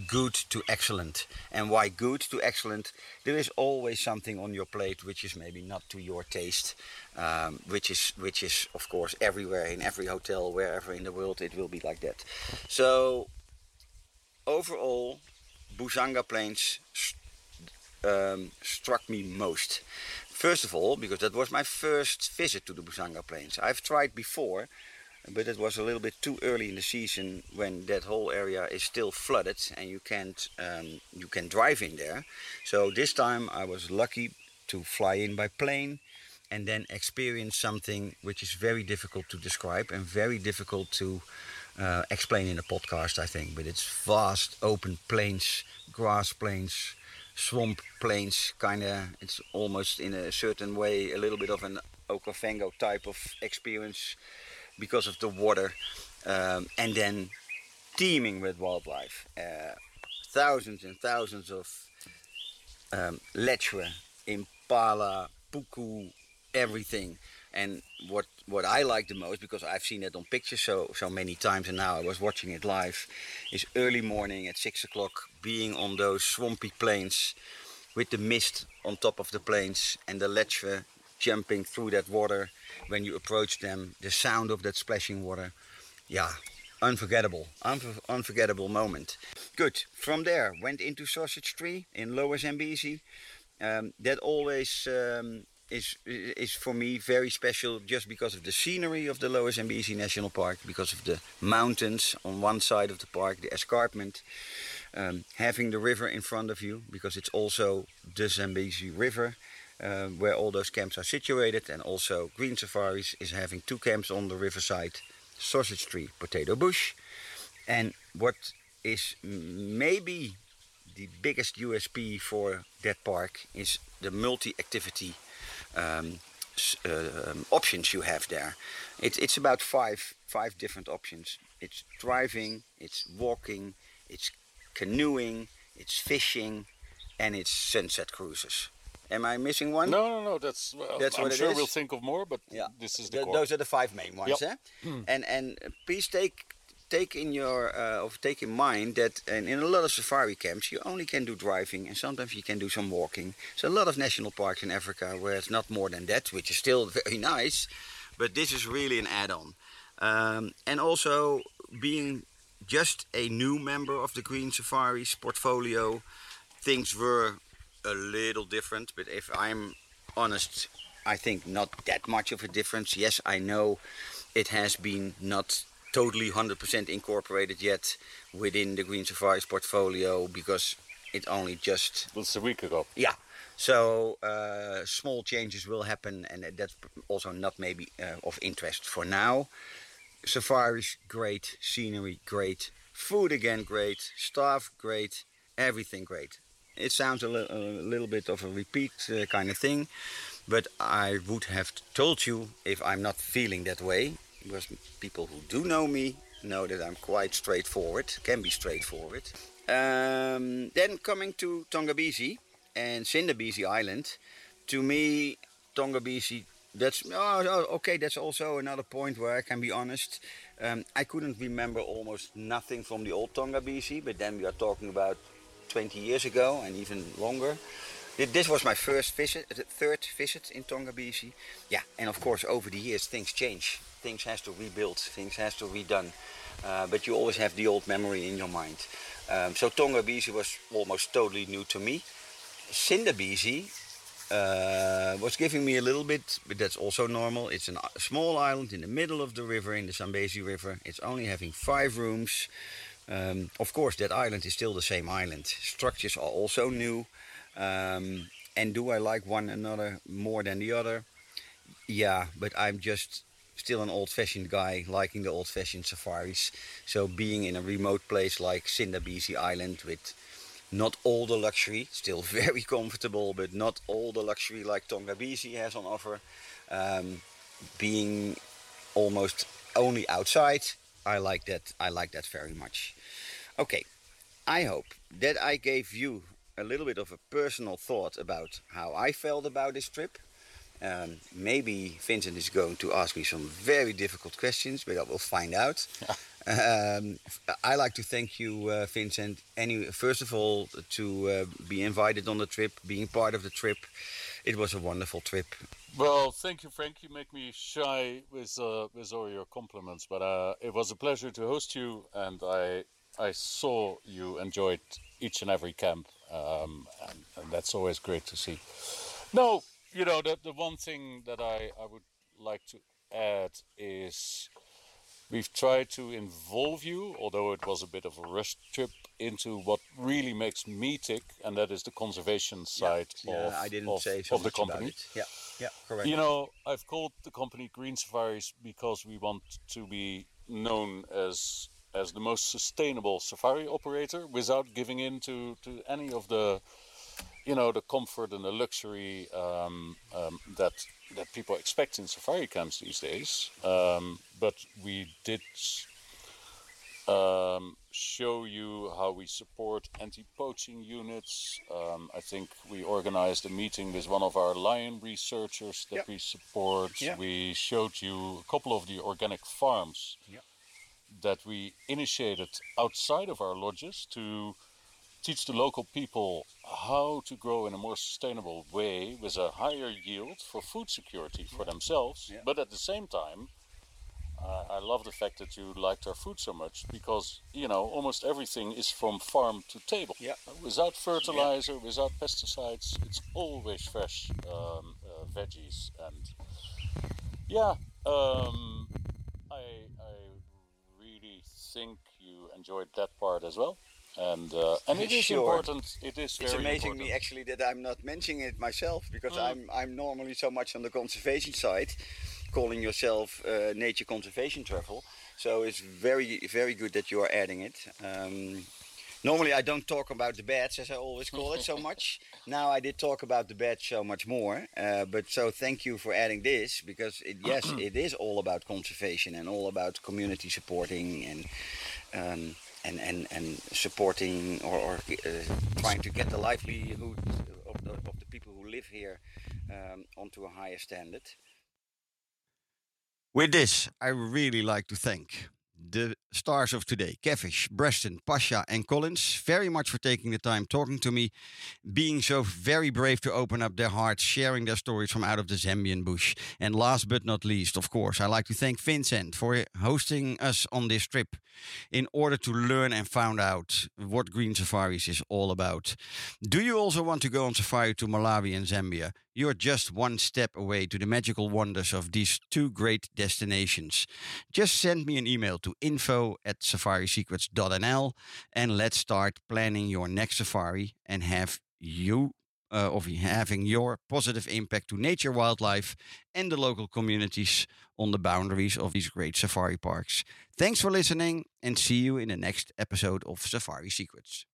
good to excellent. And why good to excellent? There is always something on your plate which is maybe not to your taste, um, which is which is of course everywhere in every hotel wherever in the world it will be like that. So overall, Busanga Plains um, struck me most. First of all, because that was my first visit to the Busanga Plains. I've tried before, but it was a little bit too early in the season when that whole area is still flooded and you can't um, you can drive in there. So this time I was lucky to fly in by plane and then experience something which is very difficult to describe and very difficult to uh, explain in a podcast, I think. But it's vast open plains, grass plains, swamp plains, kind of. It's almost in a certain way a little bit of an Okavango type of experience because of the water, um, and then teeming with wildlife. Uh, thousands and thousands of um, lechwe, impala, puku, everything. And what what I like the most, because I've seen it on pictures so so many times, and now I was watching it live, is early morning at six o'clock, being on those swampy plains, with the mist on top of the plains and the lechwe jumping through that water. When you approach them, the sound of that splashing water, yeah, unforgettable, unfor- unforgettable moment. Good. From there, went into Sausage Tree in Lower Zambezi. Um, that always um, is is for me very special, just because of the scenery of the Lower Zambezi National Park, because of the mountains on one side of the park, the escarpment, um, having the river in front of you, because it's also the Zambezi River. Uh, where all those camps are situated, and also Green Safaris is having two camps on the riverside, Sausage Tree, Potato Bush, and what is maybe the biggest USP for that park is the multi-activity um, uh, um, options you have there. It, it's about five five different options. It's driving, it's walking, it's canoeing, it's fishing, and it's sunset cruises. Am I missing one? No, no, no. That's well, That's I'm what sure we'll think of more, but Yeah, this is the Th- core. those are the five main ones, Yep. eh? And and uh, please take take in your uh, of take in mind that in, in a lot of safari camps you only can do driving and sometimes you can do some walking. So a lot of national parks in Africa where it's not more than that, which is still very nice, but this is really an add-on. Um, and also being just a new member of the Green Safaris portfolio, things were a little different. But if I'm honest, I think not that much of a difference. Yes, I know it has been not totally 100% incorporated yet within the Green Safaris portfolio because it only just It's a week ago. yeah. So uh, small changes will happen, and that's also not maybe uh, of interest for now. Safaris great, scenery great, food again great, staff great, everything great. It sounds a, li- a little bit of a repeat uh, kind of thing, but I would have told you if I'm not feeling that way, because people who do know me know that I'm quite straightforward, can be straightforward. Um, then coming to Tongabezi and Sindabezi Island, to me, Tongabezi, that's oh, oh, okay. That's also another point where I can be honest. Um, I couldn't remember almost nothing from the old Tongabezi, but then we are talking about 20 years ago and even longer. This was my first visit, the third visit in Tongabezi. Yeah, and of course over the years things change. Things has to rebuild, things has to redone. Uh, but you always have the old memory in your mind. Um, so Tongabezi was almost totally new to me. Sindabezi uh, was giving me a little bit, but that's also normal. It's an- a small island in the middle of the river, in the Zambezi River. It's only having five rooms. Um, of course, that island is still the same island. Structures are also new. Um, and do I like one another more than the other? Yeah, but I'm just still an old-fashioned guy, liking the old-fashioned safaris. So being in a remote place like Sindabezi Island with not all the luxury, still very comfortable, but not all the luxury like Tongabezi has on offer. Um, being almost only outside, I like that. I like that very much. Okay, I hope that I gave you a little bit of a personal thought about how I felt about this trip. Um, maybe Vincent is going to ask me some very difficult questions, but I will find out. um, I like to thank you, uh, Vincent. Any, first of all, to uh, be invited on the trip, being part of the trip. It was a wonderful trip. Well, thank you, Frank. You make me shy with uh, with all your compliments, but uh, it was a pleasure to host you, and I I saw you enjoyed each and every camp, um, and, and that's always great to see. No, you know the the one thing that I I would like to add is we've tried to involve you, although it was a bit of a rush trip, into what really makes me tick, and that is the conservation side Yeah, of, I didn't of, of the company. it. Yeah, yeah, correct. You know, I've called the company Green Safaris because we want to be known as as the most sustainable safari operator without giving in to, to any of the you know the comfort and the luxury um, um, that that people expect in safari camps these days. Um, but we did um, show you how we support anti-poaching units. Um, I think we organized a meeting with one of our lion researchers that Yep. we support. Yeah. We showed you a couple of the organic farms Yep. that we initiated outside of our lodges to teach the local people how to grow in a more sustainable way with a higher yield for food security for themselves. But at the same time, uh, I love the fact that you liked our food so much because you know almost everything is from farm to table. Yeah. Without fertilizer, without pesticides, it's always fresh um, uh, veggies and yeah. Um, I I really think you enjoyed that part as well, and uh, and it is Sure. important. It is It's amazing important. me actually that I'm not mentioning it myself because Mm. I'm I'm normally so much on the conservation side, calling yourself uh, nature conservation travel. So it's very very good that you are adding it. Um, Normally, I don't talk about the beds, as I always call it, so much. Now I did talk about the beds so much more. Uh, but so thank you for adding this because it, yes, it is all about conservation and all about community supporting and um, and, and and supporting or, or uh, trying to get the livelihood of the, of the people who live here um, onto a higher standard. With this, I really like to thank the stars of today Kevish, Preston, Pasha, and Collins very much for taking the time talking to me, being so very brave to open up their hearts, sharing their stories from out of the Zambian bush. And last but not least, of course, I like to thank Vincent for hosting us on this trip in order to learn and find out what Green Safaris is all about. Do you also want to go on safari to Malawi and Zambia? You're just one step away to the magical wonders of these two great destinations. Just send me an email to info at safarisecrets.nl and let's start planning your next safari and have you uh, of having your positive impact to nature, wildlife, and the local communities on the boundaries of these great safari parks. Thanks for listening and see you in the next episode of Safari Secrets.